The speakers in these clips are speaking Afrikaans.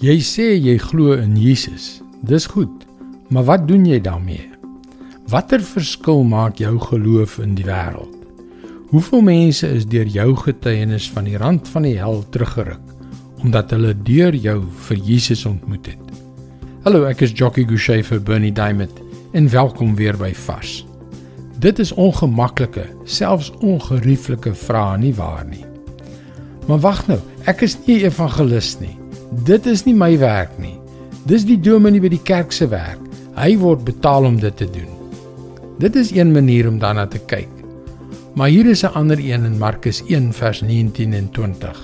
Jy sê jy glo in Jesus. Dis goed. Maar wat doen jy daarmee? Watter verskil maak jou geloof in die wêreld? Hoeveel mense is deur jou getuienis van die rand van die hel teruggeruk omdat hulle deur jou vir Jesus ontmoet het? Hallo, ek is Jockey Gouchee vir Bernie Diamond en welkom weer by Vars. Dit is ongemaklike, selfs ongerieflike vrae nie waar nie. Maar wag nou, ek is nie evangelis nie. Dit is nie my werk nie. Dis die dominee by die kerk se werk. Hy word betaal om dit te doen. Dit is een manier om daarna te kyk. Maar hier is 'n ander een in Markus 1 vers 19 en 20.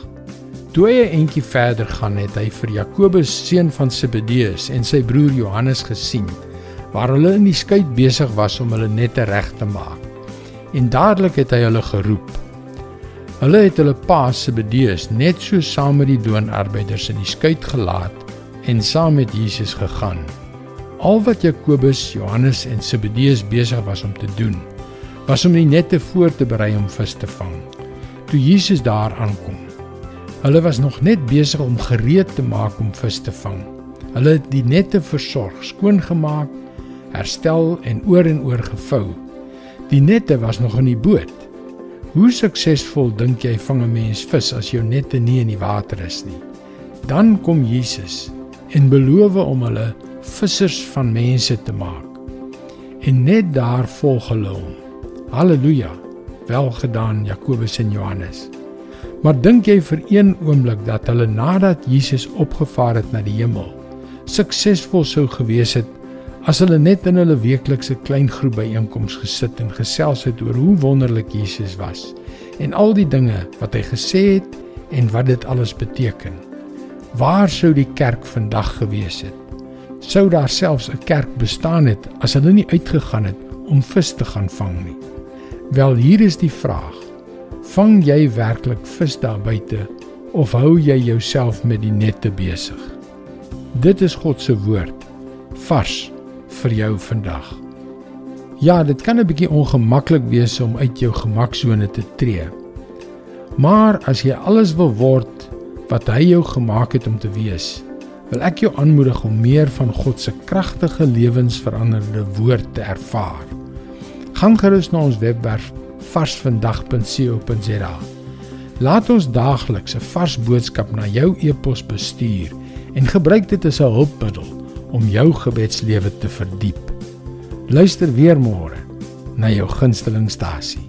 Toe hy 'n entjie verder gaan, het hy vir Jakobus seun van Zebedeus en sy broer Johannes gesien waar hulle in die skei besig was om hulle nette reg te maak. En dadelik het hy hulle geroep. Hulle het hulle pa Zebedeus net so saam met die doonarbeiders in die skei gelaat en saam met Jesus gegaan. Al wat Jakobus, Johannes en Zebedeus besig was om te doen, was om die nette voor te berei om vis te vang. Toe Jesus daar aankom, hulle was nog net besig om gereed te maak om vis te vang. Hulle het die nette versorg, skoongemaak, herstel en oor en oor gevou. Die nette was nog in die boot. Hoe suksesvol dink jy vang 'n mens vis as jou nette nie in die water is nie? Dan kom Jesus en beloof om hulle vissers van mense te maak. En net daar volg hulle hom. Halleluja. Welgedaan Jakobus en Johannes. Maar dink jy vir een oomblik dat hulle nadat Jesus opgevaar het na die hemel, suksesvol sou gewees het as hulle net in hulle weeklikse klein groep byeenkoms gesit en gesels het oor hoe wonderlik Jesus was en al die dinge wat hy gesê het en wat dit alles beteken? Waar sou die kerk vandag gewees het? Sou daar selfs 'n kerk bestaan het as hulle nie uitgegaan het om vis te gaan vang nie? Wel, hier is die vraag. Vang jy werklik vis daar buite of hou jy jouself met die nette besig? Dit is God se woord vars vir jou vandag. Ja, dit kan 'n bietjie ongemaklik wees om uit jou gemaksone te tree. Maar as jy alles wil word wat hy jou gemaak het om te wees, wil ek jou aanmoedig om meer van God se kragtige lewensveranderende woord te ervaar. Gaan gerus na ons webwerf varsvandag.co.za. Laat ons daagliks 'n vars boodskap na jou e-pos bestuur en gebruik dit as 'n hulpmiddel om jou gebedslewe te verdiep. Luister weer môre na jou gunstelingstasie.